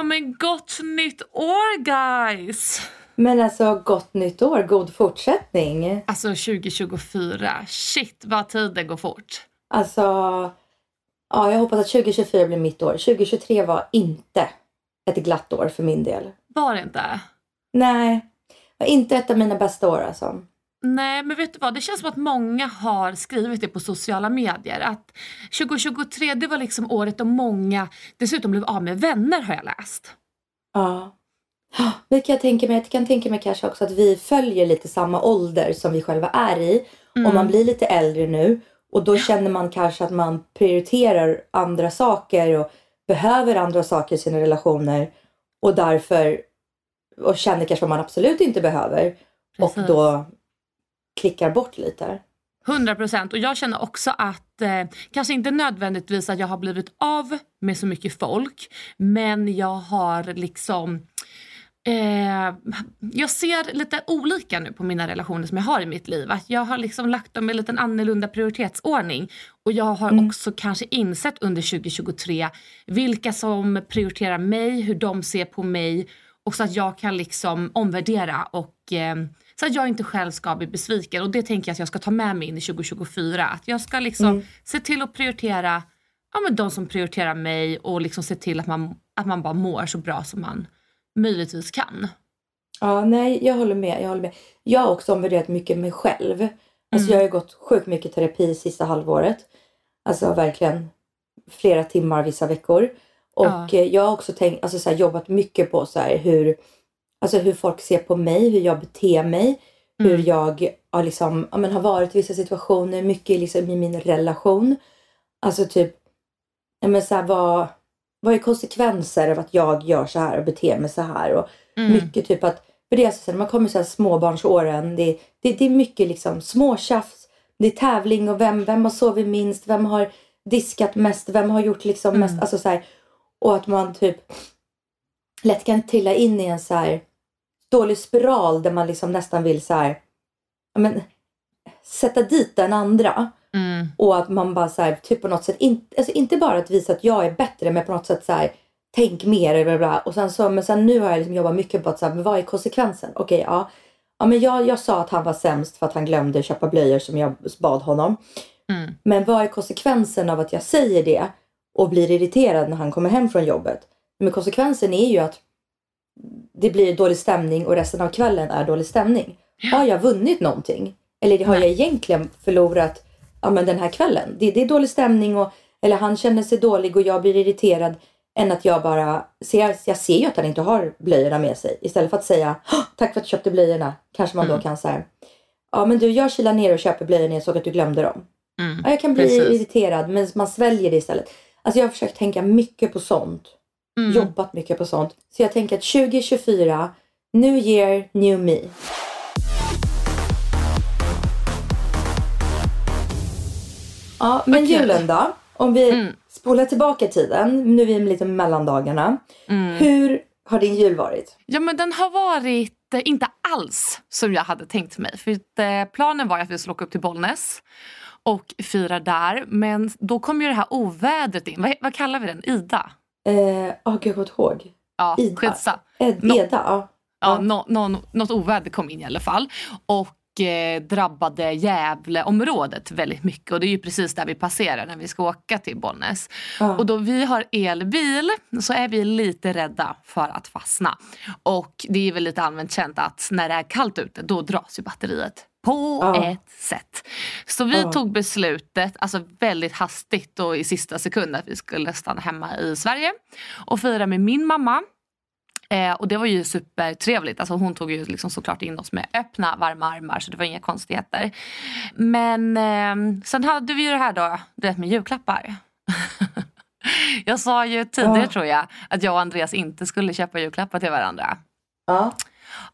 Ja men gott nytt år guys! Men alltså gott nytt år, god fortsättning. Alltså 2024, shit vad tiden går fort. Alltså, ja jag hoppas att 2024 blir mitt år. 2023 var inte ett glatt år för min del. Var det inte? Nej, var inte ett av mina bästa år alltså. Nej, men vet du vad? Det känns som att många har skrivit det på sociala medier. Att 2023 det var liksom året då många dessutom blev av med vänner har jag läst. Ja. Det kan jag tänka mig. Jag kan tänka mig kanske också att vi följer lite samma ålder som vi själva är i. Mm. Och man blir lite äldre nu. Och då känner man kanske att man prioriterar andra saker och behöver andra saker i sina relationer. Och därför och känner kanske vad man absolut inte behöver. Och Precis. då klickar bort lite. 100 procent. Och jag känner också att, eh, kanske inte nödvändigtvis att jag har blivit av med så mycket folk. Men jag har liksom Eh, jag ser lite olika nu på mina relationer som jag har i mitt liv. Att jag har liksom lagt dem i en liten annorlunda prioritetsordning. Och jag har också kanske insett under 2023 vilka som prioriterar mig, hur de ser på mig. Och så att jag kan liksom omvärdera och eh, så att jag inte själv ska bli besviken. Och det tänker jag att jag ska ta med mig in i 2024. Att jag ska liksom se till att prioritera ja, men de som prioriterar mig och liksom se till att man, att man bara mår så bra som man möjligtvis kan. Ja, nej, jag håller med. Jag håller med. Jag har också omvärderat mycket mig själv. Alltså jag har ju gått sjukt mycket terapi sista halvåret. Alltså verkligen flera timmar vissa veckor. Och Ja. eh, jag har också tänkt, alltså så här, jobbat mycket på så här, hur, alltså hur folk ser på mig, hur jag beter mig. Hur jag har, liksom, ja, men har varit i vissa situationer, mycket liksom i min relation. Alltså typ, ja, men så här, vad, vad är konsekvenser av att jag gör så här och beter mig så här? Och mycket typ att, för det är alltså när man kommer så här småbarnsåren, det, det, det är mycket liksom småtjafs, det är tävling och vem, vem har sovit minst, vem har diskat mest, vem har gjort liksom mest, alltså så här, och att man typ lätt kan trilla in i en så här dålig spiral där man liksom nästan vill så här, men, sätta dit den andra. Mm. Och att man bara så här, typ på något sätt, in, alltså inte bara att visa att jag är bättre men på något sätt så här, tänk mer bla, bla, och sen så, men sen nu har jag liksom jobbat mycket på att så här, men vad är konsekvensen? Okej, ja. Ja men jag, jag sa att han var sämst för att han glömde köpa blöjor som jag bad honom. Mm. Men vad är konsekvensen av att jag säger det och blir irriterad när han kommer hem från jobbet? Men konsekvensen är ju att det blir dålig stämning och resten av kvällen är dålig stämning. Har jag vunnit någonting? Eller har jag egentligen förlorat ja, men den här kvällen? Det, det är dålig stämning och eller han känner sig dålig och jag blir irriterad än att jag bara ser, jag ser ju att han inte har blöjorna med sig. Istället för att säga "Åh, tack för att du köpte blöjorna. Kanske man då kan säga ja men du jag kilar ner och köper blöjorna jag såg att du glömde dem. Mm. Ja, jag kan bli Precis. irriterad men man sväljer det istället. Alltså jag har försökt tänka mycket på sånt. Mm. Jobbat mycket på sånt. Så jag tänker att 2024, new year, new me. Ja, men Okej. julen då? Om vi Mm. spolar tillbaka tiden, nu är vi lite mellandagarna. Mm. Hur har din jul varit? Ja men den har varit eh, inte alls som jag hade tänkt mig. För eh, planen var att vi skulle åka upp till Bollnäs och fira där. Men då kom ju det här ovädret in. Vad, vad kallar vi den? Ida? Eh, oh, gud, jag kommer inte ihåg. Ja, Ida. skitsa. Ed, Nå- Eda, ja. Ja, nå, nå, något oväder kom in i alla fall. Och eh, drabbade Gävleområdet väldigt mycket. Och det är ju precis där vi passerar när vi ska åka till Bollnäs. Ja. Och då vi har elbil så är vi lite rädda för att fastna. Och det är väl lite allmänt känt att när det är kallt ute då dras ju batteriet på Ja. ett sätt. Så vi Ja. tog beslutet, alltså väldigt hastigt och i sista sekund att vi skulle stanna hemma i Sverige och fira med min mamma. Eh, och det var ju supertrevligt. Alltså hon tog ju liksom såklart in oss med öppna varma armar så det var inga konstigheter. Men eh, sen hade vi ju det här då, du vet med julklappar. jag sa ju tidigare Ja. tror jag att jag och Andreas inte skulle köpa julklappar till varandra. Ja.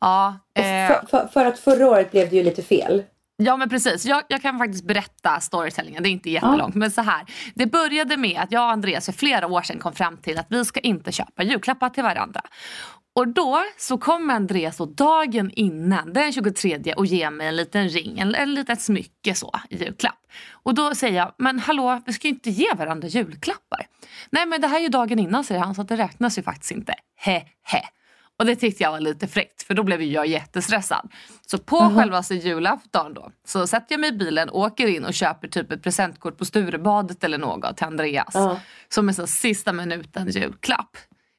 Ja, eh, för, för, för att förra året blev det ju lite fel. Ja men precis, jag, jag kan faktiskt berätta storytellingen, det är inte jättelångt. Men så här, det började med att jag och Andreas för flera år sedan kom fram till att vi ska inte köpa julklappar till varandra. Och då så kom Andreas då dagen innan, den 23 och ger mig en liten ring, en, en litet smycke så i julklapp. Och då säger jag, men hallå vi ska ju inte ge varandra julklappar. Nej men det här är ju dagen innan säger han så det räknas ju faktiskt inte. He he. Och det tyckte jag var lite fräckt för då blev jag jättestressad. Så på Mhm. självaste julafton då så sätter jag mig i bilen, åker in och köper typ ett presentkort på Sturebadet eller något till Andreas. Ja. Som en sån sista minuten julklapp.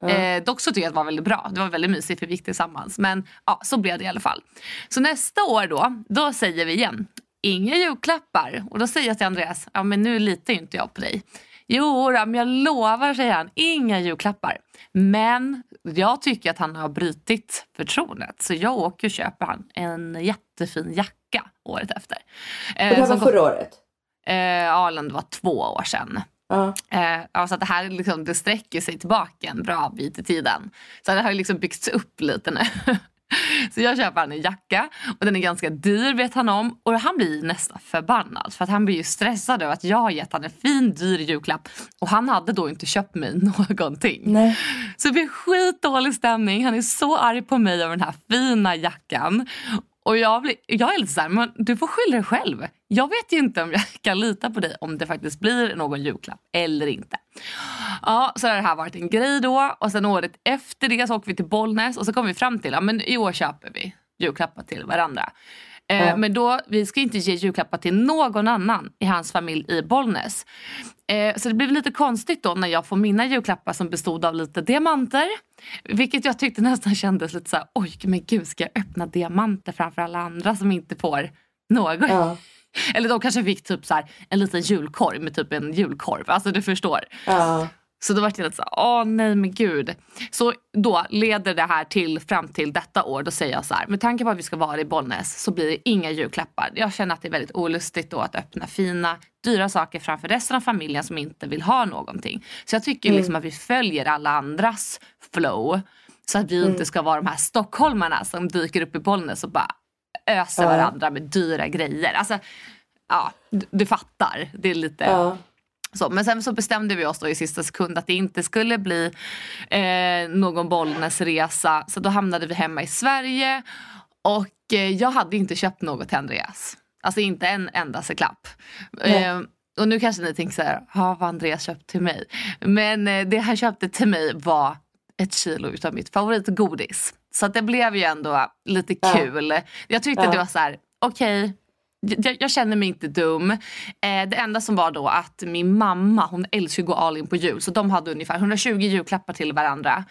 Eh, dock så tycker jag att det var väldigt bra. Det var väldigt mysigt för vi gick tillsammans. Men ja, så blev det i alla fall. Så nästa år då, då säger vi igen. Inga julklappar. Och då säger jag till Andreas, ja men nu litar ju inte jag på dig. Jo, men jag lovar, säger han, inga julklappar. Men jag tycker att han har brutit förtroendet. Så jag åker och köper han en jättefin jacka året efter. Eh, Och det här var förra året. Eh, det var två år sedan. Ja. Eh, ja, så det här liksom, det sträcker sig tillbaka en bra bit i tiden. Så det har liksom byggts upp lite nu. Så jag köper han en jacka och den är ganska dyr vet han om. Och han blir nästan förbannad för att han blir ju stressad över att jag har gett han en fin dyr julklapp och han hade då inte köpt mig någonting. Nej. Så det blir skitdålig stämning. Han är så arg på mig över den här fina jackan. Och jag, blir, jag är lite såhär, men du får skylla dig själv. Jag vet ju inte om jag kan lita på dig om det faktiskt blir någon julklapp eller inte. Ja, så har det här varit en grej då. Och sen året efter det så åker vi till Bollnäs och så kom vi fram till att ja, i år köper vi julklappar till varandra. Eh, Ja. Men då, vi ska inte ge julklappar till någon annan i hans familj i Bollnäs. Eh, så det blev lite konstigt då när jag får mina julklappar som bestod av lite diamanter. Vilket jag tyckte nästan kändes lite så här, oj men gud ska jag öppna diamanter framför alla andra som inte får något? Ja. Eller de kanske fick typ så här, en liten julkorv med typ en julkorv. Alltså du förstår. Ja. Så då var det lite så åh nej men gud. Så då leder det här till fram till detta år. Då säger jag så här, med tanke på att vi ska vara i Bollnäs så blir det inga julklappar. Jag känner att det är väldigt olustigt då att öppna fina, dyra saker framför resten av familjen som inte vill ha någonting. Så jag tycker liksom att vi följer alla andras flow. Så att vi inte ska vara de här stockholmarna som dyker upp i Bollnäs och bara öser Ja. varandra med dyra grejer. Alltså, ja, du, du fattar. Det är lite... Ja. Så, men sen så bestämde vi oss då i sista sekund att det inte skulle bli eh, någon Bollnäsresa. Så då hamnade vi hemma i Sverige. Och eh, jag hade inte köpt något till Andreas. Alltså inte en endaste klapp. Eh, och nu kanske ni tänker så här, "Ja, vad Andreas köpt till mig? Men eh, det han köpte till mig var ett kilo utav mitt favoritgodis. Så det blev ju ändå lite Ja. kul. Jag tyckte Ja. det var så här, okej. Jag, jag känner mig inte dum. Eh, det enda som var då att min mamma hon älskar att gå all in på jul. Så de hade ungefär 120 julklappar till varandra.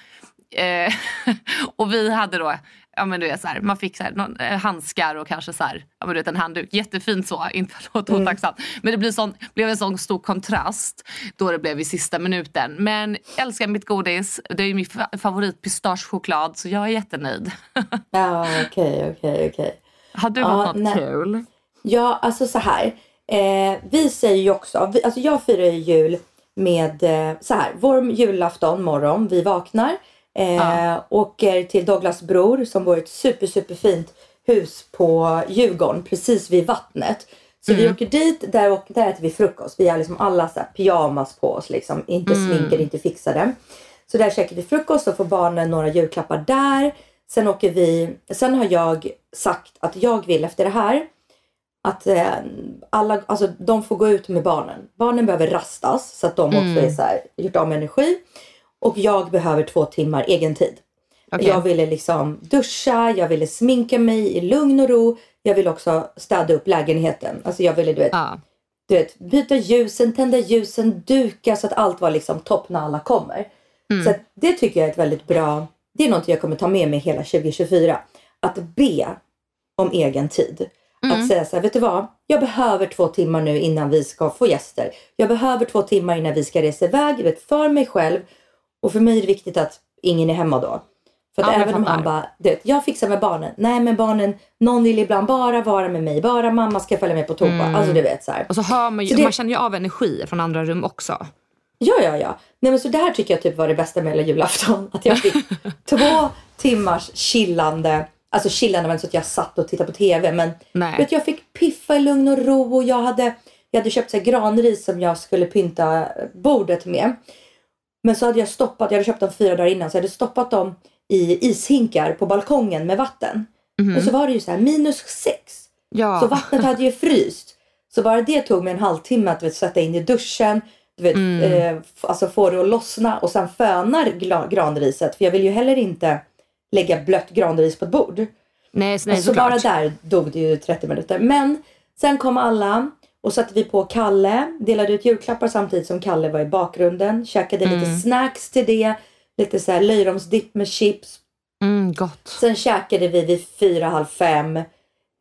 Eh, och vi hade då, ja men du vet så här, man fick så här, någon, eh, handskar och kanske så här, ja men du vet en handduk. Jättefint så, inte för att låta otacksamt. Men det blir sån, blev en sån stor kontrast då det blev i sista minuten. Men jag älskar mitt godis, det är min fa- favorit pistagechoklad så jag är jättenöjd. Ja, okej, okej, okej. Har du Ja, haft något kul? Ja, alltså så här. Eh, vi säger ju också, vi, alltså jag firar ju jul med eh, så här. Vår julafton morgon, vi vaknar. Eh, Ja. Åker till Douglas bror som bor i ett super, super fint hus på Djurgården precis vid vattnet. Så vi åker dit, där, och, där äter vi frukost. Vi har liksom alla så här pyjamas på oss, liksom. inte sminkade, inte fixade. Så där käkar vi frukost och får barnen några julklappar där. Sen åker vi, sen har jag sagt att jag vill efter det här att eh, alla, alltså de får gå ut med barnen. Barnen behöver rastas så att de också är så här, gjort av med energi. Och jag behöver två timmar egen tid. Okej. Jag ville liksom duscha, jag ville sminka mig i lugn och ro. jag ville också städa upp lägenheten. Alltså jag ville du vet, Ja. du vet byta ljusen, tända ljusen, duka så att allt var liksom topp när alla kommer. Så att det tycker jag är ett väldigt bra, det är något jag kommer ta med mig hela 2024. Att be om egen tid. Att säga så här, vet du vad? Jag behöver två timmar nu innan vi ska få gäster. Jag behöver två timmar innan vi ska resa iväg. Vet, för mig själv. Och för mig är det viktigt att ingen är hemma då. För att Ja, även om han bara, du jag fixar med barnen. Nej men barnen, någon vill ibland bara vara med mig. Bara mamma ska följa med på toa. Alltså du vet så här. Och så hör man ju, det- man känner ju av energi från andra rum också. Ja, ja, ja. Nej, men så det här tycker jag typ var det bästa med hela julafton. Att jag fick två timmars chillande. Alltså chillande var inte så att jag satt och tittade på TV. Men Nej. vet, jag fick piffa i lugn och ro. Och jag hade, jag hade köpt så här granris som jag skulle pynta bordet med. Men så hade jag stoppat, jag hade köpt dem fyra dagar innan. Så jag hade stoppat dem i ishinkar på balkongen med vatten. Och så var det ju så här minus sex. Ja. Så vattnet hade ju fryst. Så bara det tog mig en halvtimme att vet, sätta in i duschen. Du vet, eh, f- alltså få det att lossna och sen fönar granriset. För jag vill ju heller inte lägga blött granris på ett bord. nej, nej så bara där dog det ju 30 minuter. Men sen kom alla och satte vi på Kalle. Delade ut julklappar samtidigt som Kalle var i bakgrunden. Käkade lite snacks till det. Lite så här löjromsdipp med chips. Mm, gott. Sen käkade vi vid fyra, halv fem.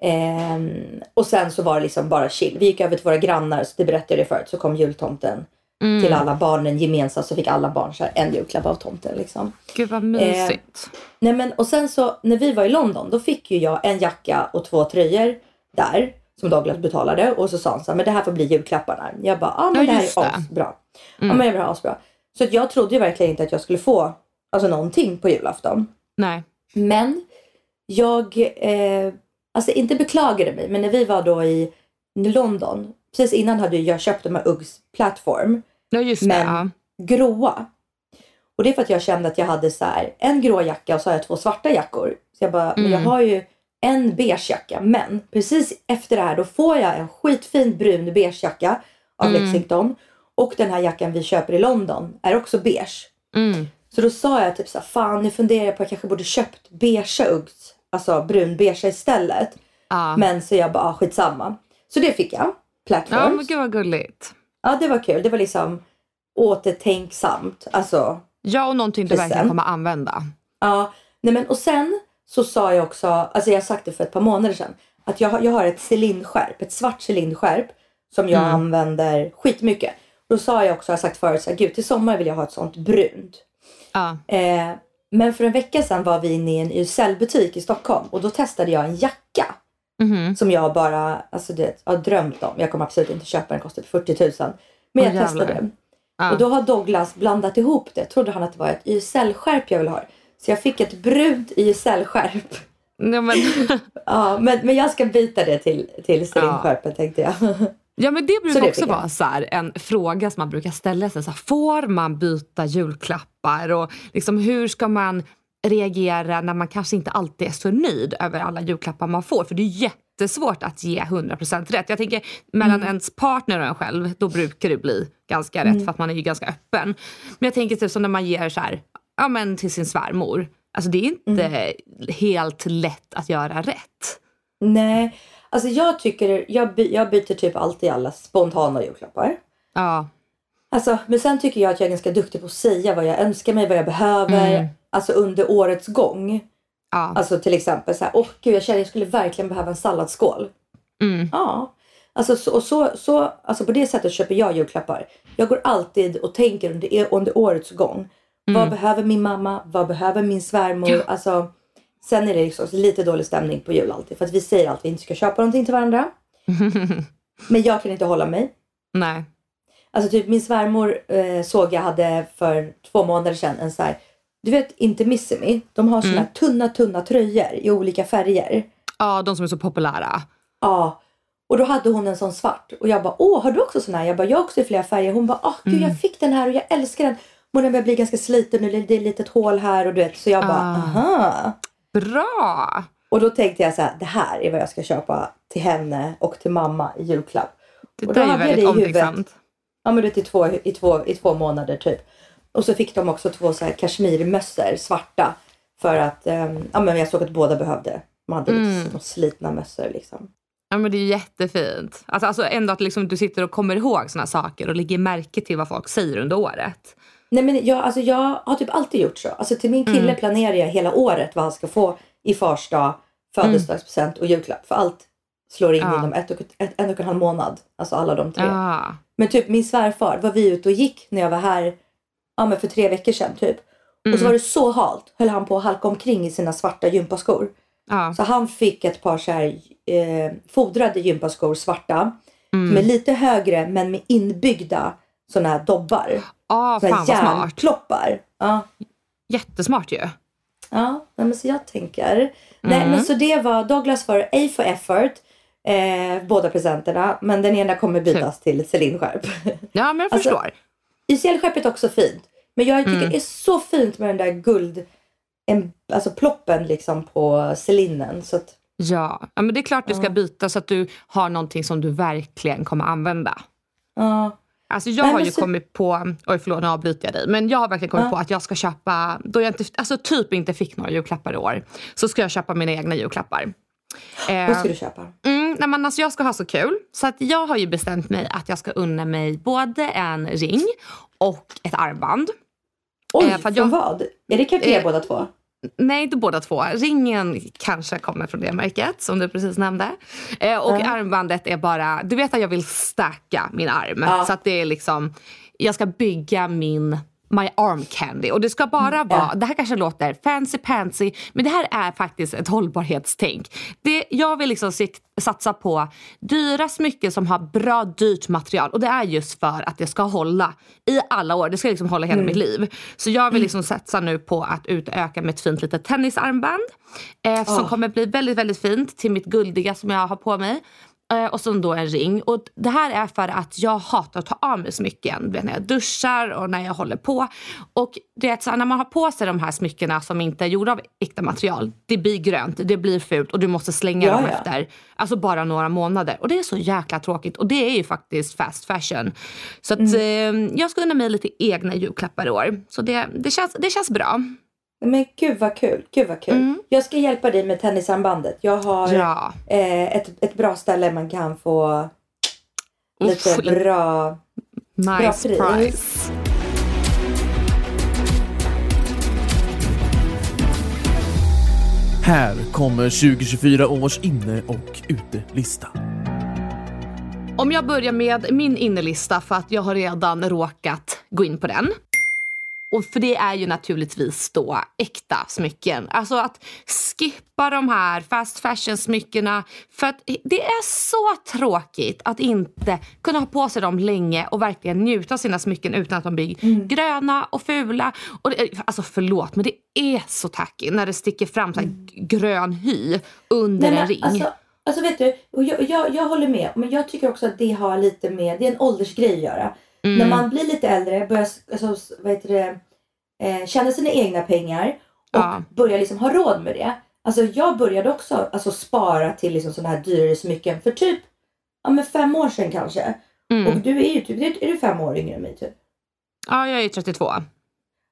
Ehm, och sen så var det liksom bara chill. Vi gick över till våra grannar, så det berättade jag förut. Så kom jultomten till alla barnen gemensamt. Så fick alla barn så en julklapp av tomten. Liksom. Gud vad mysigt. Nej, men, och sen så när vi var i London då fick ju jag en jacka och två tröjor där. Som Douglas betalade. Och så sa han så här, men det här får bli julklapparna. Jag bara, ja men Ja, det här är asbra. Ja men det här är asbra. Så att jag trodde ju verkligen inte att jag skulle få alltså, någonting på julafton. Nej. Men jag, eh, alltså inte beklagade mig, men när vi var då i London, precis innan hade jag köpt de här Uggs plattform, Ja just det. Men- Ja. gråa. Och det är för att jag kände att jag hade så här, en grå jacka och så har jag två svarta jackor. Så jag bara, men jag har ju en beige jacka, men precis efter det här då får jag en skitfin brun beige jacka av Lexington. Och den här jackan vi köper i London är också beige. Mm. Så då sa jag typ så här, fan nu funderar jag på att jag kanske borde köpt beigea Uggs. Alltså brunbeigea istället. Ja. Men så jag bara, ah, skitsamma. Så det fick jag. Ja Platforms. men gud vad gulligt. Ja det var kul. Det var liksom återtänksamt. Alltså, Ja och någonting du verkligen kommer använda. ja. Nej men och sen så sa jag också, alltså jag har sagt det för ett par månader sedan. Att jag, jag har ett cylinderskärp, ett svart cylinderskärp. Som jag använder skitmycket. Då sa jag också, jag har sagt förut, så här, gud till sommar vill jag ha ett sånt brunt. Ja. Eh, men för en vecka sedan var vi inne i en YSL-butik i Stockholm och då testade jag en jacka. Mhm. Som jag bara alltså det, har drömt om. Jag kommer absolut inte köpa den, kostar 40 000. Men jag testade jävlar. den. Ja. Och då har Douglas blandat ihop det. Trodde han att det var ett YSL-skärp jag ville ha. Så jag fick ett brunt YSL-skärp. Ja, men, Ja, men, men jag ska byta det till, till cylinderskärpet tänkte jag. ja men det brukar det också vara så här, en fråga som man brukar ställa sig. Så här, får man byta julklappar? Och liksom, hur ska man reagera när man kanske inte alltid är så nöjd över alla julklappar man får? För det är jättesvårt att ge 100% rätt. Jag tänker mellan Mm. ens partner och en själv, då brukar det bli ganska rätt för att man är ju ganska öppen. Men jag tänker typ som när man ger så här, ja men till sin svärmor. Alltså det är inte Mm. helt lätt att göra rätt. Nej, alltså jag tycker, jag, by, jag byter typ alltid alla spontana julklappar. Ja, Alltså, men sen tycker jag att jag är ganska duktig på att säga vad jag önskar mig, vad jag behöver. Mm. Alltså under årets gång. ja. Alltså till exempel så här, åh gud jag känner jag skulle verkligen behöva en salladsskål. Mm. Ja. Alltså, så, och så, så, alltså på det sättet köper jag julklappar. Jag går alltid och tänker under, under årets gång. Vad behöver min mamma? Vad behöver min svärmor? Alltså, sen är det liksom lite dålig stämning på jul alltid. För att vi säger alltid att vi inte ska köpa någonting till varandra. Men jag kan inte hålla mig. Nej. Alltså typ min svärmor eh, såg jag hade för två månader sedan en så här. Du vet Intimissimi? De har såna här tunna tunna tröjor i olika färger. Ja, de som är så populära. Ja. Och då hade hon en sån svart. Och jag bara, åh har du också sån här? Jag bara, jag har också i flera färger. Hon bara, åh gud jag fick den här och jag älskar den. Men den börjar bli ganska sliten nu. Det är ett litet hål här och du vet. Så jag bara, Ah. aha. Bra! Och då tänkte jag så här, det här är vad jag ska köpa till henne och till mamma i julklapp. Det Och då där är jag väldigt omtänksamt. Ja men du vet i två, i, två, i två månader typ. Och så fick de också två så här kashmirmössor, svarta. För att, ehm, ja men jag såg att båda behövde Man hade mm. lite slitna mössor liksom. Ja men det är jättefint. Alltså, alltså ändå att liksom du sitter och kommer ihåg såna saker och lägger märke till vad folk säger under året. Nej men jag, alltså, jag har typ alltid gjort så. Alltså till min kille mm. planerar jag hela året vad han ska få i fars dag, födelsedagspresent och julklapp. För allt slår in ja. inom ett och, ett, en och en halv månad. Alltså alla de tre. Ja. Men typ min svärfar var vi ute och gick när jag var här ja, men för tre veckor sedan typ. Mm. Och så mm. var det så halt höll han på att halka omkring i sina svarta gympaskor. Ja. Så han fick ett par så här, eh, fodrade gympaskor, svarta. Mm. Som är lite högre men med inbyggda sådana här dobbar. Ja, oh, fan vad smart. Ja. Jättesmart ju. Ja, men så jag tänker. Mm. Nej, men så det var Douglas för A for effort. Eh, båda presenterna. Men den ena kommer bytas till ett Celine-skärp. Ja, men jag alltså, förstår. YSL-skärpet är också fint. Men jag tycker mm. det är så fint med den där guld, en, alltså ploppen liksom på celinen. Så att, ja. ja, men det är klart du ska byta så att du har någonting som du verkligen kommer använda. Ja. Alltså jag Nej, har ju så... kommit på, oj förlåt nu avbryter jag dig, men jag har verkligen kommit ja. på att jag ska köpa, då jag inte, alltså typ inte fick några julklappar i år, så ska jag köpa mina egna julklappar. Vad ska du köpa? Mm, nej men alltså jag ska ha så kul. Så att jag har ju bestämt mig att jag ska unna mig både en ring och ett armband. Oj, eh, från jag, vad? Är det Cartier eh, båda två? Nej, inte båda två. Ringen kanske kommer från det märket som du precis nämnde. Eh, och mm. armbandet är bara, du vet att jag vill stacka min arm. Ja. Så att det är liksom, jag ska bygga min My Arm Candy. Och det ska bara mm, vara, det här kanske låter fancy pansy, men det här är faktiskt ett hållbarhetstänk. Det, jag vill liksom satsa på dyra smycken som har bra dyrt material och det är just för att det ska hålla i alla år. Det ska liksom hålla hela mm. mitt liv. Så jag vill liksom satsa nu på att utöka med ett fint litet tennisarmband. Eh, oh. Som kommer bli väldigt, väldigt fint till mitt guldiga som jag har på mig. Eh, och så då en ring. Och det här är för att jag hatar att ta av mig smycken. När jag duschar och när jag håller på. Och det så när man har på sig de här smyckena som inte är gjorda av äkta material. Det blir grönt, det blir fult och du måste slänga ja, dem efter alltså bara några månader. Och det är så jäkla tråkigt. Och det är ju faktiskt fast fashion. Så att, mm. eh, jag ska unna mig lite egna julklappar i år. Så det, det, känns, det känns bra. Men gud vad kul, gud vad kul. Mm. Jag ska hjälpa dig med tennisarmbandet. Jag har ja. eh, ett, ett bra ställe man kan få Uff, lite bra, nice bra pris. price. Här kommer 2024 års inne och utelista. Om jag börjar med min innelista för att jag har redan råkat gå in på den. Och för det är ju naturligtvis då äkta smycken. Alltså att skippa de här fast fashion smyckena. För att det är så tråkigt att inte kunna ha på sig dem länge och verkligen njuta av sina smycken utan att de blir mm. gröna och fula. Och det, alltså förlåt men det är så tacky när det sticker fram så mm. grön hy under Nej, en ring. Alltså, alltså vet du, jag, jag, jag håller med. Men jag tycker också att det har lite med, det är en åldersgrej att göra. Mm. När man blir lite äldre, börjar alltså, vad heter det, eh, tjäna sina egna pengar och ja. börjar liksom ha råd med det. Alltså jag började också alltså, spara till liksom sådana här dyrare smycken för typ ja, men fem år sedan kanske. Mm. Och du är ju typ, är du fem år yngre än mig typ? Ja, jag är 32.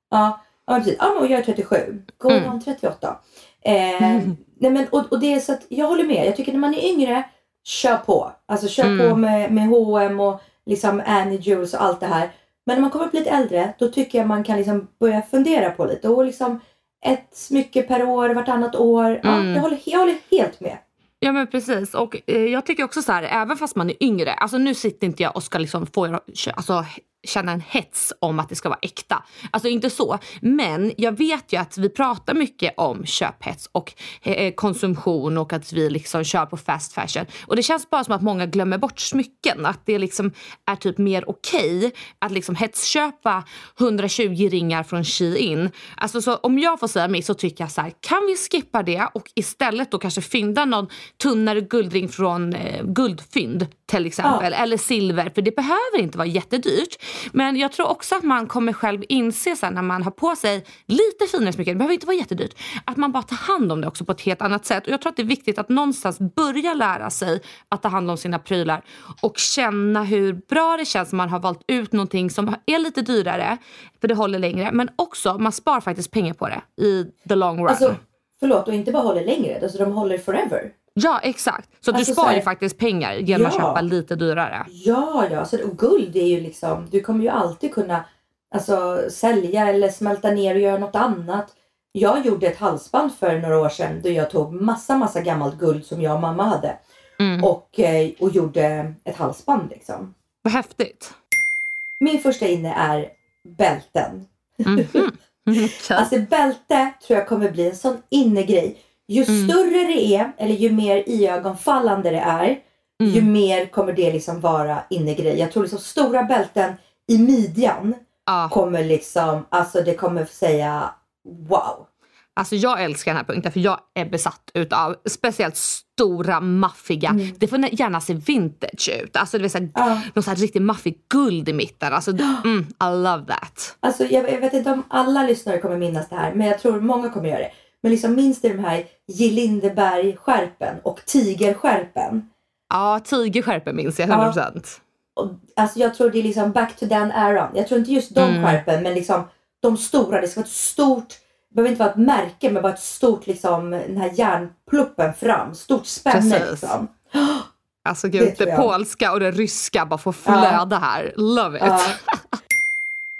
Ja, ja precis. Ja, och jag är 37. Går mm. 38. Eh, mm. nej, men, och, och det är så att jag håller med. Jag tycker när man är yngre, kör på. Alltså kör mm. på med, med H&M och liksom Annie Jules och allt det här. Men när man kommer upp lite äldre då tycker jag man kan liksom börja fundera på lite. Och liksom ett smycke per år, vartannat år. Mm. Ja, jag, håller, jag håller helt med. Ja men precis och eh, jag tycker också så här, även fast man är yngre, alltså nu sitter inte jag och ska liksom få alltså, känna en hets om att det ska vara äkta. Alltså inte så. Men jag vet ju att vi pratar mycket om köphets och eh, konsumtion och att vi liksom kör på fast fashion. Och det känns bara som att många glömmer bort smycken. Att det liksom är typ mer okej okay att liksom hetsköpa 120 ringar från Shein. Alltså så om jag får säga mig så tycker jag så här, kan vi skippa det och istället då kanske fynda någon tunnare guldring från eh, guldfynd till exempel. Ja. Eller silver, för det behöver inte vara jättedyrt. Men jag tror också att man kommer själv inse sen när man har på sig lite finare smycken, det behöver inte vara jättedyrt, att man bara tar hand om det också på ett helt annat sätt. Och jag tror att det är viktigt att någonstans börja lära sig att ta hand om sina prylar och känna hur bra det känns när man har valt ut någonting som är lite dyrare, för det håller längre, men också man sparar faktiskt pengar på det i the long run. Alltså förlåt, och inte bara håller längre, alltså de håller forever. Ja exakt. Så Alltså, du sparar så här- ju faktiskt pengar genom att Ja. köpa lite dyrare. Ja, ja, så, och guld är ju liksom, du kommer ju alltid kunna alltså, sälja eller smälta ner och göra något annat. Jag gjorde ett halsband för några år sedan då jag tog massa, massa gammalt guld som jag och mamma hade Mm. och, eh, och gjorde ett halsband liksom. Vad häftigt. Min första inne är bälten. Mhm. Okej. Alltså bälte tror jag kommer bli en sån innegrej. Ju Mm. större det är, eller ju mer iögonfallande det är, ju Mm. mer kommer det liksom vara innegrej. Jag tror liksom stora bälten i midjan Ja. kommer liksom, alltså det kommer säga wow. Alltså jag älskar den här punkten för jag är besatt utav speciellt stora maffiga, det får gärna se vintage ut. Alltså det vill säga Ja. någon sån här riktigt maffig guld i mitten. Alltså mm, I love that. Alltså jag, jag vet inte om alla lyssnare kommer minnas det här, men jag tror många kommer göra det. Men liksom minns du de här J. Lindeberg-skärpen och tigerskärpen? Ja, tigerskärpen minns jag 100%. Och, alltså jag tror det är liksom back to den eran. Jag tror inte just de Mm. skärpen, men liksom de stora. Det ska vara ett stort, det behöver inte vara ett märke, men bara ett stort liksom, den här järnpluppen fram. Stort spänne liksom. Alltså Det gud, det jag. polska och det ryska bara får flöda här. Love it. Ja.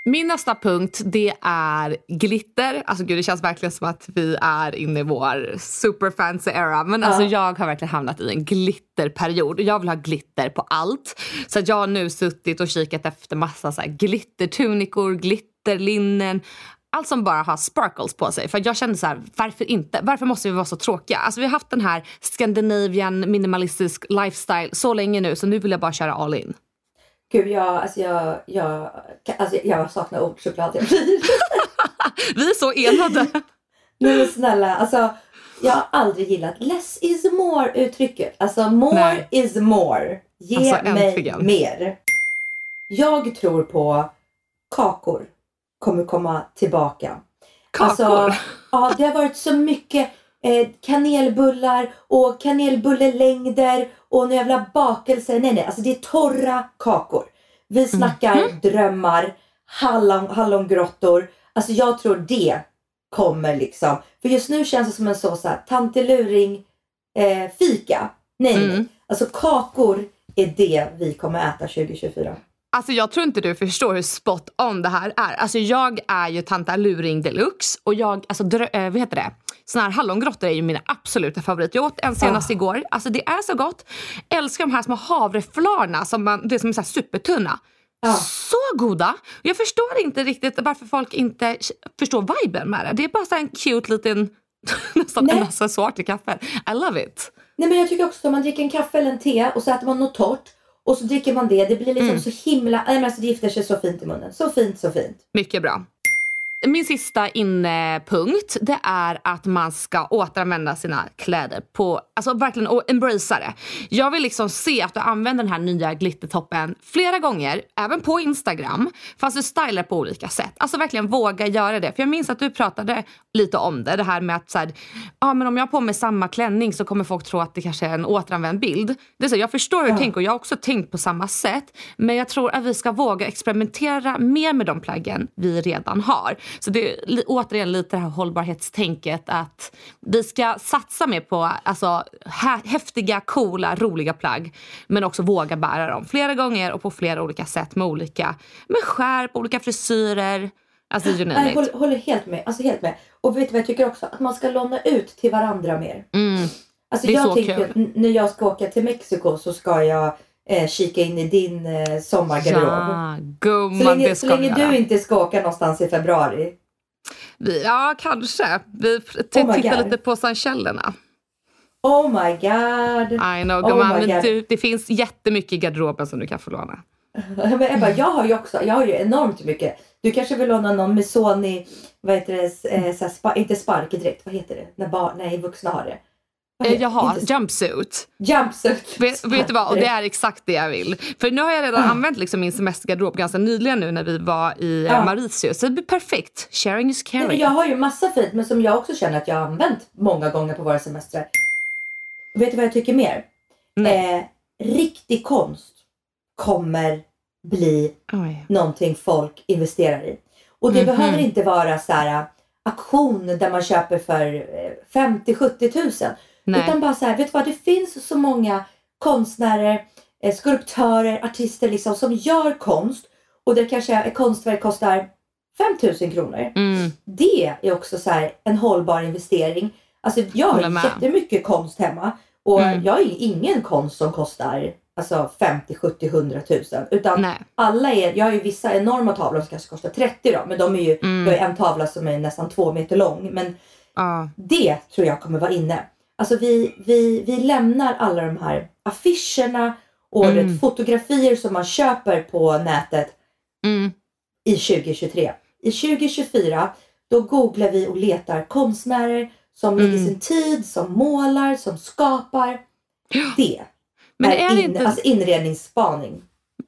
Min nästa punkt det är glitter. Alltså gud det känns verkligen som att vi är inne i vår super fancy era. Men alltså jag har verkligen hamnat i en glitterperiod. Jag vill ha glitter på allt. Så jag har nu suttit och kikat efter massa så här glittertunikor, glitterlinnen. Allt som bara har sparkles på sig. För jag kände så här, varför inte? Varför måste vi vara så tråkiga? Alltså vi har haft den här Scandinavian minimalistisk lifestyle så länge nu så nu vill jag bara köra all in. Gud, jag, alltså jag, jag, alltså jag saknar ordchoklad. Jag blir. Vi är så enade. Nej men snälla, alltså jag har aldrig gillat less is more uttrycket. Alltså more Nej. is more. Ge Alltså, mig äntligen. mer. Jag tror på kakor kommer komma tillbaka. Kakor. Alltså, ja, det har varit så mycket eh, kanelbullar och kanelbullelängder och nu jävla bakelser. Nej, nej, alltså det är torra kakor. Vi snackar drömmar, hallon, hallongrottor. Alltså jag tror det kommer liksom. För just nu känns det som en så, så här, tanteluring eh, fika. Nej, nej. Mm. Alltså kakor är det vi kommer äta 2024. Alltså jag tror inte du förstår hur spot on det här är. Alltså jag är ju tanta luring deluxe och jag, alltså drö, äh, vad heter det? Såna här hallongrottor är ju mina absoluta favoriter. Jag åt en senast Ah. igår. Alltså det är så gott. Älskar de här små havreflarna som man, det som är så supertunna. Ja. Så goda! Jag förstår inte riktigt varför folk inte förstår viben med det. Det är bara så en cute liten, nästan en accessoar till kaffet. I love it. Nej men jag tycker också att man dricker en kaffe eller en te och så äter man något torrt och så dricker man det. Det blir liksom Mm. så himla, nej men alltså det gifter sig så fint i munnen. Så fint, så fint. Mycket bra. Min sista innepunkt det är att man ska återanvända sina kläder på, alltså verkligen och embracea det. Jag vill liksom se att du använder den här nya glittertoppen flera gånger, även på Instagram, fast du stylar på olika sätt. Alltså verkligen våga göra det. För jag minns att du pratade lite om det, det här med att så här, ja men om jag har på mig samma klänning så kommer folk tro att det kanske är en återanvänd bild. Det är så, jag förstår hur du tänker och jag har också tänkt på samma sätt. Men jag tror att vi ska våga experimentera mer med de plaggen vi redan har. Så det är återigen lite det här hållbarhetstänket att vi ska satsa mer på alltså, hä- häftiga, coola, roliga plagg. Men också våga bära dem flera gånger och på flera olika sätt med olika med skärp, olika frisyrer. Alltså you Nej, it. håller, håller helt med. Alltså helt med. Och vet du vad jag tycker också? Att man ska låna ut till varandra mer. Mm. Alltså Det är jag så tänker kul. att när jag ska åka till Mexiko så ska jag eh, kika in i din eh, sommargarderob. Ja, så gumman länge, så länge vi göra. du inte ska åka någonstans i februari. Vi, ja, kanske. Vi Oh tittar lite på Seychellerna. Oh my god. I know Oh gumman, my men du, det finns jättemycket i garderoben som du kan få låna. Men Ebba, jag har ju också, jag har ju enormt mycket. Du kanske vill låna någon Missoni, vad heter det, eh, så spa, inte sparkedräkt, vad heter det? När barn, nej vuxna har det. Eh, Jaha, jumpsuit. Jumpsuit. Vet, vet du vad? Och det är exakt det jag vill. För nu har jag redan använt liksom min semestergarderob ganska nyligen nu när vi var i Ja. ja. Mauritius. Så det blir perfekt. Sharing is Nej, caring. jag har ju massa fint men som jag också känner att jag har använt många gånger på våra semestrar. Vet du vad jag tycker mer? Nej. Eh, riktig konst kommer bli Oj. någonting folk investerar i. Och det Mhm. behöver inte vara så här auktion där man köper för 50-70 tusen. Nej. Utan bara så här, vet du vad, det finns så många konstnärer, eh, skulptörer, artister liksom som gör konst och det kanske ett konstverk kostar 5000 kronor. Mm. Det är också så här en hållbar investering. Alltså jag har jättemycket konst hemma och Mm. jag har ingen konst som kostar alltså 50, 70, 100 tusen. Utan Nej. alla är, jag har ju vissa enorma tavlor som kanske kostar 30 då, men de är ju, Mm. jag har en tavla som är nästan två meter lång. Men Ja. det tror jag kommer vara inne. Alltså vi, vi, vi lämnar alla de här affischerna och Mm. fotografier som man köper på nätet Mm. i 2023. I 2024 då googlar vi och letar konstnärer som lägger Mm. sin tid, som målar, som skapar. Det Men är, är in, inte- alltså inredningsspaning.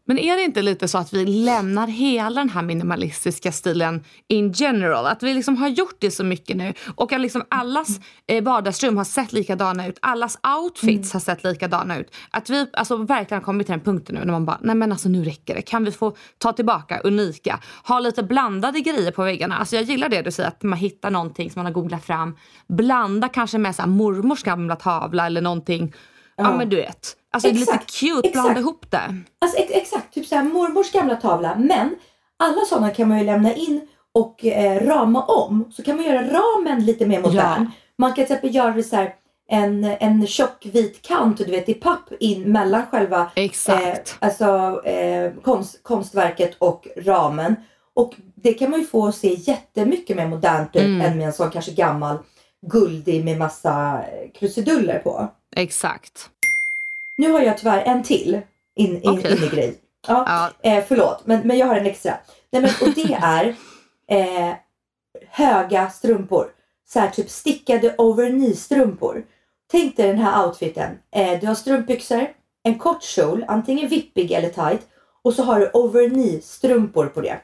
Men är det inte lite så att vi lämnar hela den här minimalistiska stilen in general? Att vi liksom har gjort det så mycket nu och att liksom allas eh, vardagsrum har sett likadana ut. Allas outfits har sett likadana ut. Att vi alltså verkligen har kommit till den punkten nu när man bara, nej men alltså nu räcker det. Kan vi få ta tillbaka unika? Ha lite blandade grejer på väggarna. Alltså jag gillar det du säger att man hittar någonting som man har googlat fram. Blanda kanske med så här mormors gamla tavla eller någonting. Ja, men du vet. Alltså Exakt, lite cute, blanda exakt. ihop det. Alltså ex- exakt, typ såhär mormors gamla tavla. Men alla sådana kan man ju lämna in och eh, rama om. Så kan man göra ramen lite mer modern. Ja. Man kan till exempel göra det så här, en, en tjock vit kant du vet i papp in mellan själva Exakt. Eh, alltså eh, konst, konstverket och ramen. Och det kan man ju få se jättemycket mer modernt ut Mm. än med en sån kanske gammal guldig med massa krusiduller på. Exakt. Nu har jag tyvärr en till in, in, Okej. innegrej. Ja, Ja. eh, förlåt, men, men jag har en extra. Nej, men, och det är eh, höga strumpor. Så här typ stickade over strumpor. Tänk dig den här outfiten. Eh, du har strumpbyxor, en kort kjol, antingen vippig eller tight. Och så har du over strumpor på det.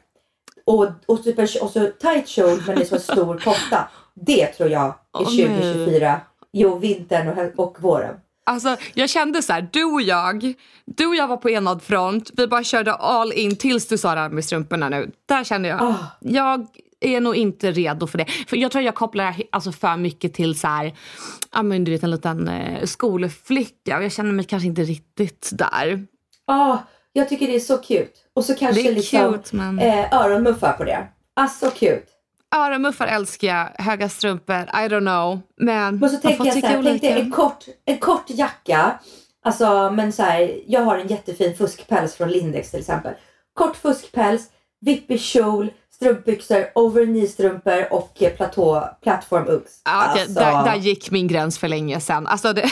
Och, och, typ och så tight kjol men det är så stor kofta. Det tror jag är Åh, nej. 2024. Jo, vintern och, och våren. Alltså, jag kände så här, du och jag, du och jag var på enad front. Vi bara körde all in tills du sa det här med strumporna nu. Där kände jag, Ah. jag är nog inte redo för det. För jag tror jag kopplar alltså för mycket till så här, ja men du vet en liten eh, skolflicka och jag känner mig kanske inte riktigt där. Ja, jag tycker det är så cute. Och så kanske Det är liksom cute, men- eh, öronmuffar på det. Alltså cute. Öronmuffar älskar jag, höga strumpor, I don't know. Men, man tänker får jag tycka här, tänk dig olika. en kort, en kort jacka. Alltså men så här, jag har en jättefin fuskpäls från Lindex till exempel. Kort fuskpäls, vippig kjol, strumpbyxor, over strumpor och eh, platå, plattform Uggs. Ja, okej, alltså, där, där gick min gräns för länge sedan. Alltså det,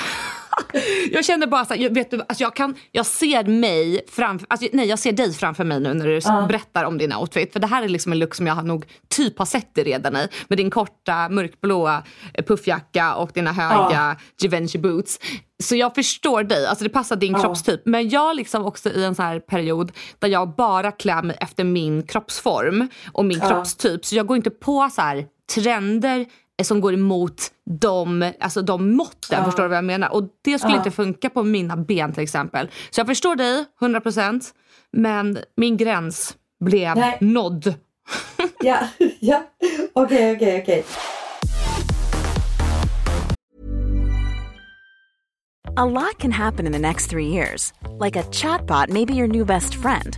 jag kände bara så här, jag, vet du, alltså jag, kan, jag ser mig framför, alltså, nej jag ser dig framför mig nu när du Ja. berättar om din outfit. För det här är liksom en look som jag har nog typ har sett dig redan i. Med din korta mörkblåa eh, puffjacka och dina höga Givenchy boots. Så jag förstår dig, alltså det passar din Ja. kroppstyp. Men jag liksom också i en sån här period där jag bara klär mig efter min kroppsform och min Ja. kroppstyp. Så jag går inte på så här trender som går emot de, alltså de måtten. Ja. Förstår du vad jag menar? Och det skulle Ja. inte funka på mina ben till exempel. Så jag förstår dig 100% men min gräns blev Nej. nådd. Ja, ja. Okej, okej, okej. A lot can happen in the next three years. Like a chatbot may be your new best friend.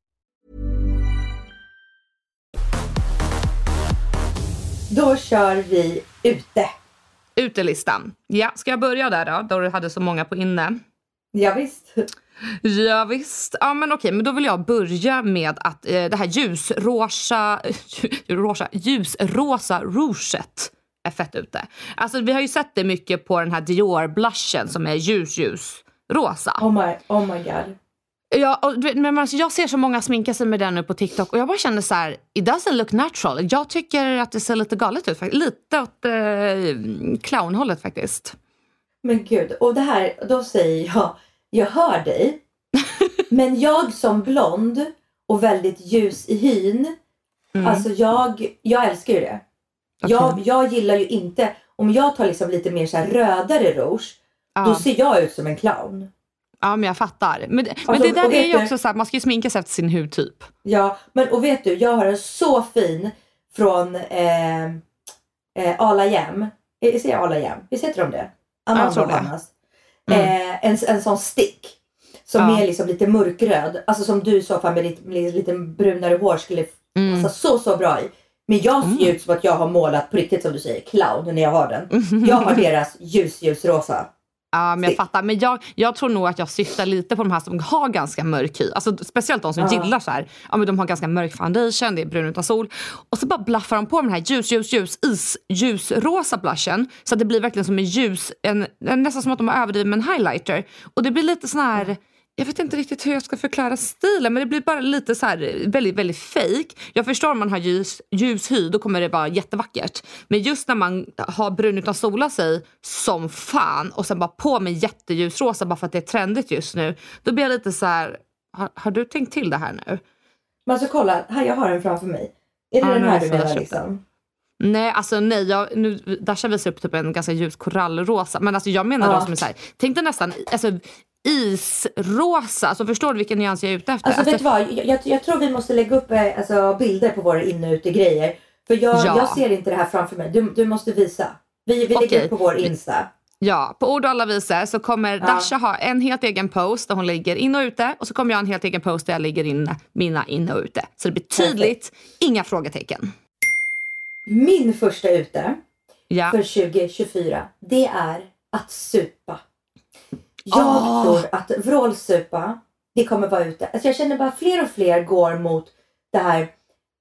Då kör vi ute. Utelistan. Ja, ska jag börja där då? Då du hade så många på inne. Ja, visst. Ja, visst. Ja, men okej, men då vill jag börja med att eh, det här ljusrosa, rosa, ljusrosa rouget är fett ute. Alltså vi har ju sett det mycket på den här Dior blushen som är ljus, ljus rosa. Oh my, oh my god. Ja, och, men alltså, jag ser så många sminka sig med den nu på TikTok och jag bara känner så här, it doesn't look natural. Jag tycker att det ser lite galet ut. faktiskt. Lite åt eh, clownhållet faktiskt. Men gud, och det här, då säger jag, jag hör dig. men jag som blond och väldigt ljus i hyn, Mm. alltså jag, jag älskar ju det. Okej. Jag, jag gillar ju inte, om jag tar liksom lite mer så rödare rouge, Ja. då ser jag ut som en clown. Ja, men jag fattar. Men, men Alltså, det där är ju du- också så här, man ska ju sminka sig efter sin hudtyp. Ja, men och vet du, jag har en så fin från eh, eh, Ala Jam. Eh, Säger jag Ala Jam? Visst heter de det? Amanda och. Hannas. Eh, en, en sån stick. Som Ja. är liksom lite mörkröd. Alltså som du så fall med lite, med lite brunare hår skulle Mm. passa så så bra i. Men jag ser ju ut som att jag har målat på riktigt som du säger, clown när jag har den. Mm. Jag har deras ljus ljus rosa. Ja, men jag fattar. Men jag, jag tror nog att jag syftar lite på de här som har ganska mörk hy. Alltså, speciellt de som Ja. gillar så här. Ja, men de har ganska mörk foundation, det är brun utan sol. Och så bara blaffar de på med den här ljus, ljus, ljus, is, ljusrosa blushen. Så att det blir verkligen som en ljus, en, nästan som att de har överdrivit med en highlighter. Och det blir lite sån här... Jag vet inte riktigt hur jag ska förklara stilen men det blir bara lite så här väldigt, väldigt fake. Jag förstår om man har ljus, ljus hy, då kommer det vara jättevackert. Men just när man har brun utan sola sig som fan och sen bara på med jätteljusrosa bara för att det är trendigt just nu. Då blir jag lite så här, har, har du tänkt till det här nu? Men alltså kolla, här jag har den framför mig. Är det Ja, den här du menar liksom? Nej, alltså nej. Jag, nu, Dasha visar upp typ en ganska ljus korallrosa. Men alltså jag menar Ja. de som är så här, tänk dig nästan alltså, isrosa. Alltså förstår du vilken nyans jag är ute efter? Alltså vet du Alltså, vad, jag, jag, jag tror vi måste lägga upp eh, alltså, bilder på våra inne och ute grejer. För jag, Ja. jag ser inte det här framför mig. Du, du måste visa. Vi, vi lägger Okej. upp på vår Insta. Ja, på ord och alla visor så kommer Ja. Dasha ha en helt egen post där hon ligger in och ute. Och så kommer jag ha en helt egen post där jag ligger in mina in och ute. Så det blir tydligt, inga frågetecken. Min första ute Ja. för 2024, det är att supa. Jag Åh. tror att vrålsupa, det kommer vara ute. Alltså jag känner bara fler och fler går mot det här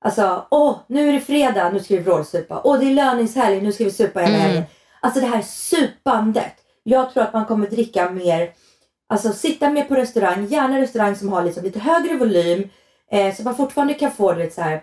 Alltså, åh, nu är det fredag, nu ska vi vrålsupa. Åh, det är löningshelg, nu ska vi supa hela Mm. helgen. Alltså det här supandet. Jag tror att man kommer dricka mer, alltså sitta mer på restaurang, gärna restaurang som har liksom lite högre volym. Eh, så man fortfarande kan få lite så här,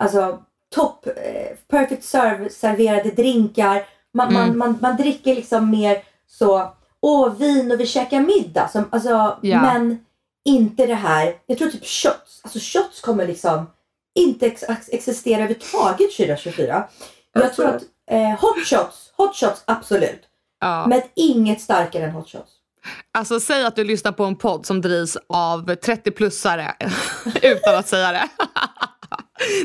alltså topp, eh, perfect serve, serverade drinkar. Man, man, Mm. man, man dricker liksom mer så, åh vin och vi käkar middag. Som, alltså, Ja. Men inte det här, jag tror typ shots. Alltså shots kommer liksom inte ex existera överhuvudtaget 2024. Jag tror att eh, hot shots, hot shots absolut. Ja. Men inget starkare än hot shots. Alltså säg att du lyssnar på en podd som drivs av 30-plussare utan att säga det.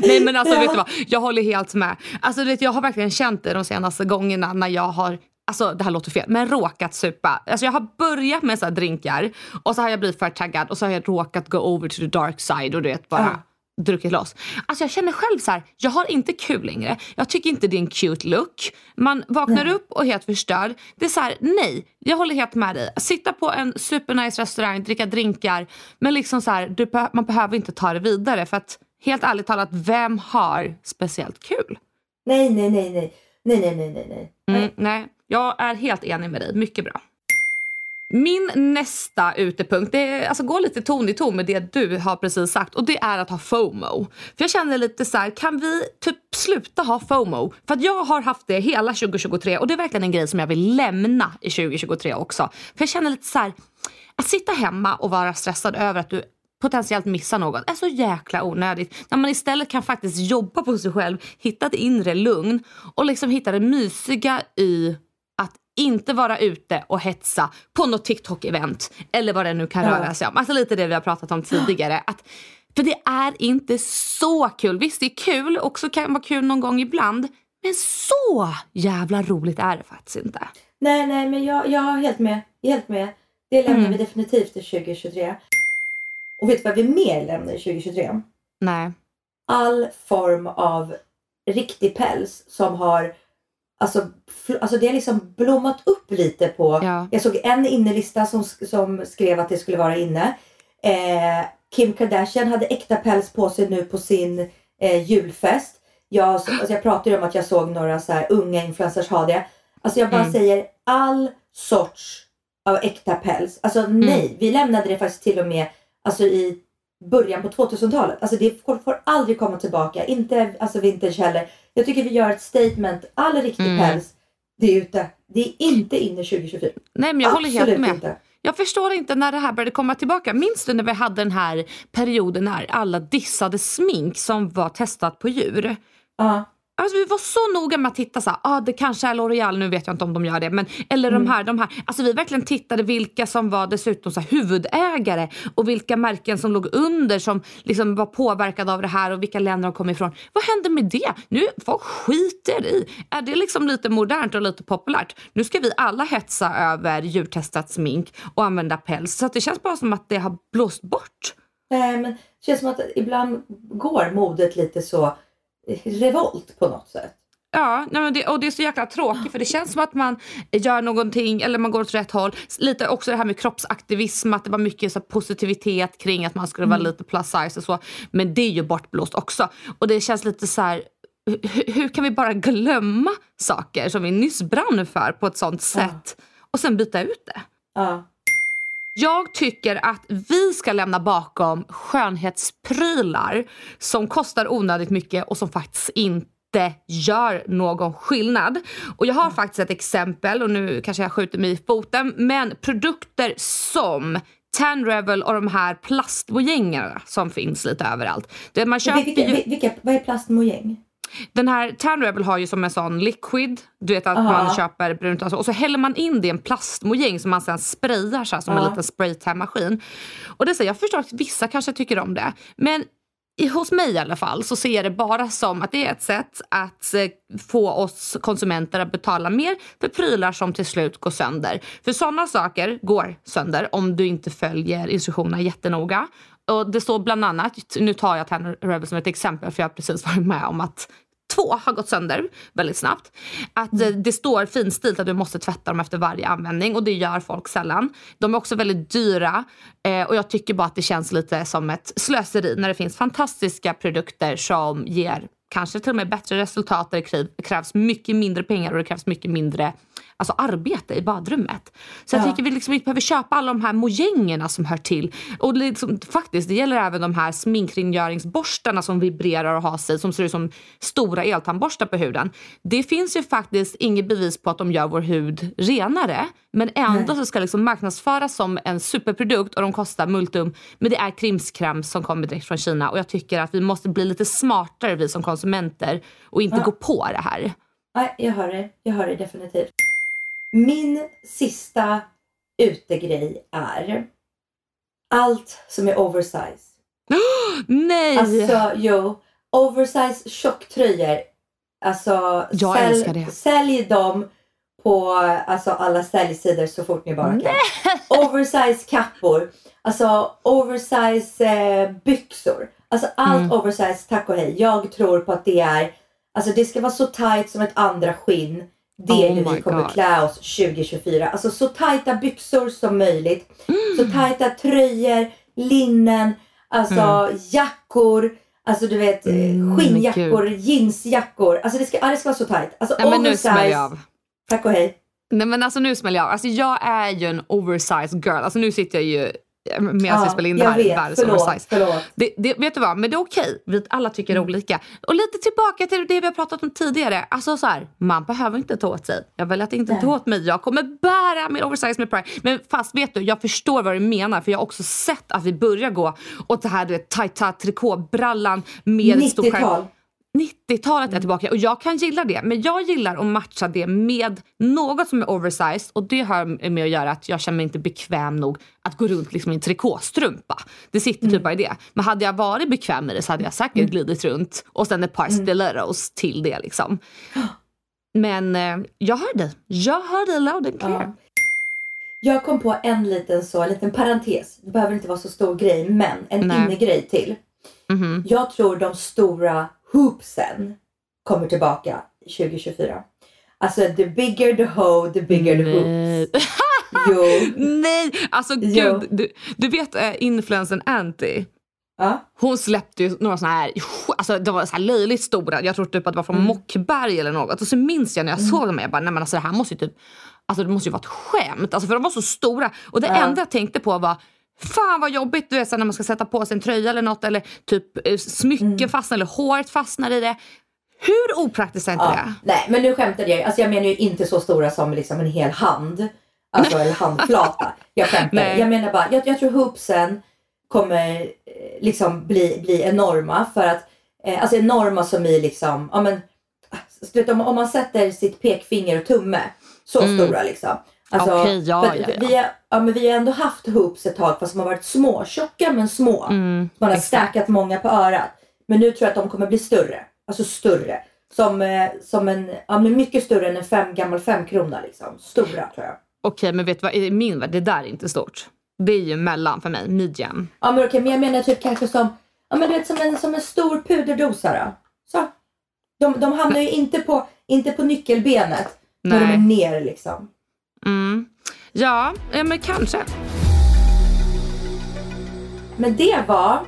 Nej men alltså Ja. vet du vad, jag håller helt med. Alltså du vet, jag har verkligen känt det de senaste gångerna när jag har Alltså det här låter fel, men råkat supa. Alltså jag har börjat med så drinkar och så har jag blivit för taggad och så har jag råkat gå over to the dark side och du vet bara druckit loss. Alltså jag känner själv så här, jag har inte kul längre. Jag tycker inte det är en cute look. Man vaknar upp och är helt förstörd. Det är så här, nej, jag håller helt med dig. Sitta på en supernice restaurang, dricka drinkar. Men liksom så här, du, man behöver inte ta det vidare för att helt ärligt talat, vem har speciellt kul? Nej, nej, nej, nej. Nej, nej, nej, nej, nej. Mm, nej, jag är helt enig med dig. Mycket bra. Min nästa utepunkt, det är, alltså går lite ton i ton med det du har precis sagt och det är att ha FOMO. För jag känner lite så här, kan vi typ sluta ha FOMO? För att jag har haft det hela 2023 och det är verkligen en grej som jag vill lämna i 2023 också. För jag känner lite så här, att sitta hemma och vara stressad över att du potentiellt missa något är så jäkla onödigt. När man istället kan faktiskt jobba på sig själv, hitta ett inre lugn och liksom hitta det mysiga i inte vara ute och hetsa på något TikTok-event eller vad det nu kan Ja. röra sig om. Alltså lite det vi har pratat om tidigare. Att, för det är inte så kul. Visst det är kul, också kan vara kul någon gång ibland. Men så jävla roligt är det faktiskt inte. Nej, nej, men jag, jag är helt med. Jag är helt med. Det lämnar Mm. vi definitivt till 2023. Och vet du vad vi mer lämnar i 2023? Nej. All form av riktig päls som har Alltså, alltså det har liksom blommat upp lite på. Ja. Jag såg en innelista som, som skrev att det skulle vara inne. Eh, Kim Kardashian hade äkta päls på sig nu på sin eh, julfest. Jag, alltså jag pratade ju om att jag såg några så här unga influencers ha det. Alltså jag bara Mm. säger all sorts av äkta päls. Alltså Mm. nej, vi lämnade det faktiskt till och med alltså, i början på 2000-talet. Alltså det får, får aldrig komma tillbaka. Inte alltså vintage heller. Jag tycker vi gör ett statement. All riktig Mm. päls, det är ute. Det är inte inne 2024. Nej men jag håller helt Absolut med. inte. Jag förstår inte när det här började komma tillbaka. Minns du när vi hade den här perioden när alla dissade smink som var testat på djur? Ja. Alltså vi var så noga med att titta så här, ah, det kanske är L'Oreal, nu vet jag inte om de gör det. Men, eller Mm. de här, de här. Alltså vi verkligen tittade vilka som var dessutom så här, huvudägare och vilka märken som låg under som liksom var påverkade av det här och vilka länder de kom ifrån. Vad hände med det? Nu, folk skiter i. Är det liksom lite modernt och lite populärt? Nu ska vi alla hetsa över djurtestat smink och använda päls. Så det känns bara som att det har blåst bort. Nej men det känns som att ibland går modet lite så revolt på något sätt. Ja, nej det, och det är så jäkla tråkigt för det känns som att man gör någonting eller man går åt rätt håll. Lite också det här med kroppsaktivism, att det var mycket så positivitet kring att man skulle vara lite plus size och så. Men det är ju bortblåst också. Och det känns lite så här, hur, hur kan vi bara glömma saker som vi nyss brann för på ett sånt sätt och sen byta ut det? Ja. Jag tycker att vi ska lämna bakom skönhetsprylar som kostar onödigt mycket och som faktiskt inte gör någon skillnad. Och jag har faktiskt ett exempel och nu kanske jag skjuter mig i foten men produkter som Tan Revel och de här plastmojängerna som finns lite överallt. Det man köper vilka, vilka, vad är plastmojäng? Den här Tan Rebel har ju som en sån liquid, du vet att Aha. man köper brunt och så, och så häller man in det i en plastmojäng som man sen sprayar så här, som en Ja. liten spraytan-maskin. Och det säger jag förstår att vissa kanske tycker om det, men i, hos mig i alla fall så ser jag det bara som att det är ett sätt att eh, få oss konsumenter att betala mer för prylar som till slut går sönder. För sådana saker går sönder om du inte följer instruktionerna jättenoga. Och det står bland annat, nu tar jag Tanner Rebel som ett exempel för jag har precis varit med om att två har gått sönder väldigt snabbt. Att eh, det står finstilt att du måste tvätta dem efter varje användning och det gör folk sällan. De är också väldigt dyra eh, och jag tycker bara att det känns lite som ett slöseri när det finns fantastiska produkter som ger kanske till och med bättre resultat där det kräv- krävs mycket mindre pengar och det krävs mycket mindre alltså arbete i badrummet. Så jag Ja. tycker vi liksom inte behöver köpa alla de här mojängerna som hör till. Och liksom, faktiskt, det gäller även de här sminkrengöringsborstarna som vibrerar och har sig, som ser ut som stora eltandborstar på huden. Det finns ju faktiskt inget bevis på att de gör vår hud renare. Men ändå så ska liksom marknadsföras som en superprodukt och de kostar multum. Men det är krimskräm som kommer direkt från Kina och jag tycker att vi måste bli lite smartare vi som konsumenter och inte Ja. gå på det här. Nej, jag hör det. Jag hör det definitivt. Min sista utegrej är allt som är oversize. Nej! Alltså, jo. Oversize tjocktröjor. Alltså, Jag älskar det. sälj dem på alltså, alla säljsidor så fort ni bara kan. Oversize kappor. Alltså oversize eh, byxor. Alltså allt Mm. oversize, tack och hej. Jag tror på att det är, alltså det ska vara så tight som ett andra skinn. Det är Oh hur vi kommer God. klä oss 2024. Alltså så tajta byxor som möjligt. Så Mm. tajta tröjor, linnen, alltså jackor. Alltså du vet eh, Mm, skinnjackor, jeansjackor. Alltså det ska, ja, det ska vara så tajt. Alltså Nej, men nu smäller jag av. Tack och hej. Nej men alltså nu smäller jag av. Alltså jag är ju en oversized girl. Alltså nu sitter jag ju medan ja, vi spelar in det här. Vet, världens förlåt, oversize. Förlåt. Det, det, vet du vad, men det är okej. Vi alla tycker mm. olika. Och lite tillbaka till det vi har pratat om tidigare. Alltså så här, man behöver inte ta åt sig. Jag väljer att inte Nej. ta åt mig. Jag kommer bära min oversize med pride. Men fast vet du, jag förstår vad du menar. För jag har också sett att vi börjar gå åt det här du vet, tajta trikåbrallan med stor skärm. 90-talet är tillbaka och jag kan gilla det. Men jag gillar att matcha det med något som är oversized och det har med att göra att jag känner mig inte bekväm nog att gå runt liksom i en trikåstrumpa. Det sitter typ mm. bara i det. Men hade jag varit bekväm med det så hade jag säkert mm. glidit runt och sen ett par mm. stilettos till det liksom. Men eh, jag hör dig. Jag hör dig loud and clear. Ja. Jag kom på en liten så, en liten parentes. Det behöver inte vara så stor grej men en innegrej till. Mm -hmm. Jag tror de stora hoopsen kommer tillbaka 2024. Alltså the bigger the hoe, the bigger the hoops. jo. Nej, alltså jo. gud. Du, du vet äh, influensen Anty? Ja. Hon släppte ju några såna här, alltså de var så här löjligt stora. Jag tror typ att det var från mm. Mockberg eller något. Och så minns jag när jag mm. såg dem, jag bara, nej men alltså det här måste ju typ, alltså det måste ju vara ett skämt. Alltså för de var så stora. Och det ja. enda jag tänkte på var, Fan vad jobbigt du vet, när man ska sätta på sig en tröja eller något eller typ eh, smycken mm. fastnar eller håret fastnar i det. Hur opraktiskt är inte ja. det? Nej men nu skämtade jag Alltså jag menar ju inte så stora som liksom en hel hand. Alltså eller handflata. Jag skämtar. Jag menar bara, jag, jag tror hoopsen kommer eh, liksom bli, bli enorma för att, eh, alltså enorma som i liksom, ja men, om, om man sätter sitt pekfinger och tumme så mm. stora liksom. Alltså, okay, ja, ja, ja. Vi, har, ja, men vi har ändå haft hoops ett tag fast de har varit små, tjocka men små. Mm, man har stackat många på örat. Men nu tror jag att de kommer bli större. Alltså större. Som, eh, som en, ja men mycket större än en fem, gammal femkrona liksom. Stora tror jag. Okej, okay, men vet du vad? I min värld, det där är inte stort. Det är ju mellan för mig, medium. Ja men okej, okay, men jag menar typ kanske som, ja men du vet som en, som en stor puderdosa då. Så. De, de hamnar ju inte på, inte på nyckelbenet. När de är ner liksom. Mm. Ja, men kanske. Men det var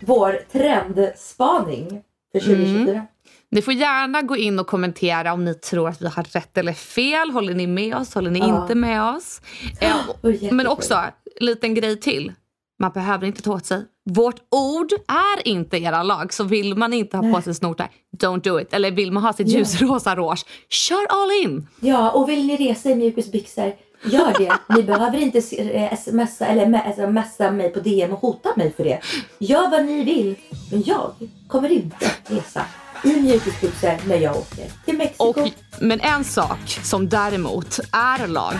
vår trendspaning för 2024. Mm. Ni får gärna gå in och kommentera om ni tror att vi har rätt eller fel. Håller ni med oss? Håller ni ja. inte med oss? Oh, men också, liten grej till. Man behöver inte ta åt sig. Vårt ord är inte era lag. Så vill man inte ha på sig snortar, don't do it. Eller vill man ha sitt ljusrosa ja. rouge, kör all in! Ja, och vill ni resa i mjukisbyxor, gör det. Ni behöver inte eh, smsa eller messa mig på DM och hota mig för det. Gör vad ni vill, men jag kommer inte resa i mjukisbyxor när jag åker till Mexiko. Och, men en sak som däremot är lag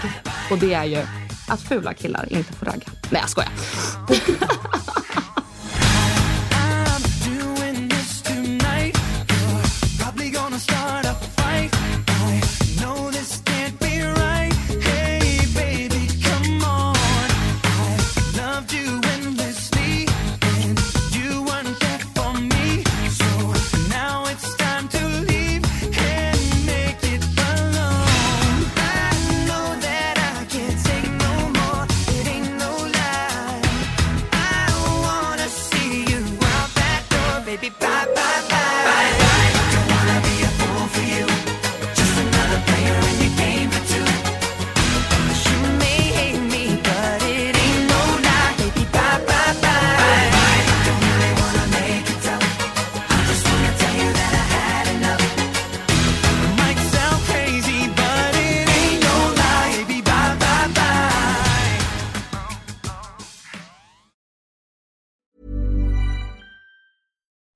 och det är ju att fula killar inte får ragga. Nej jag skojar.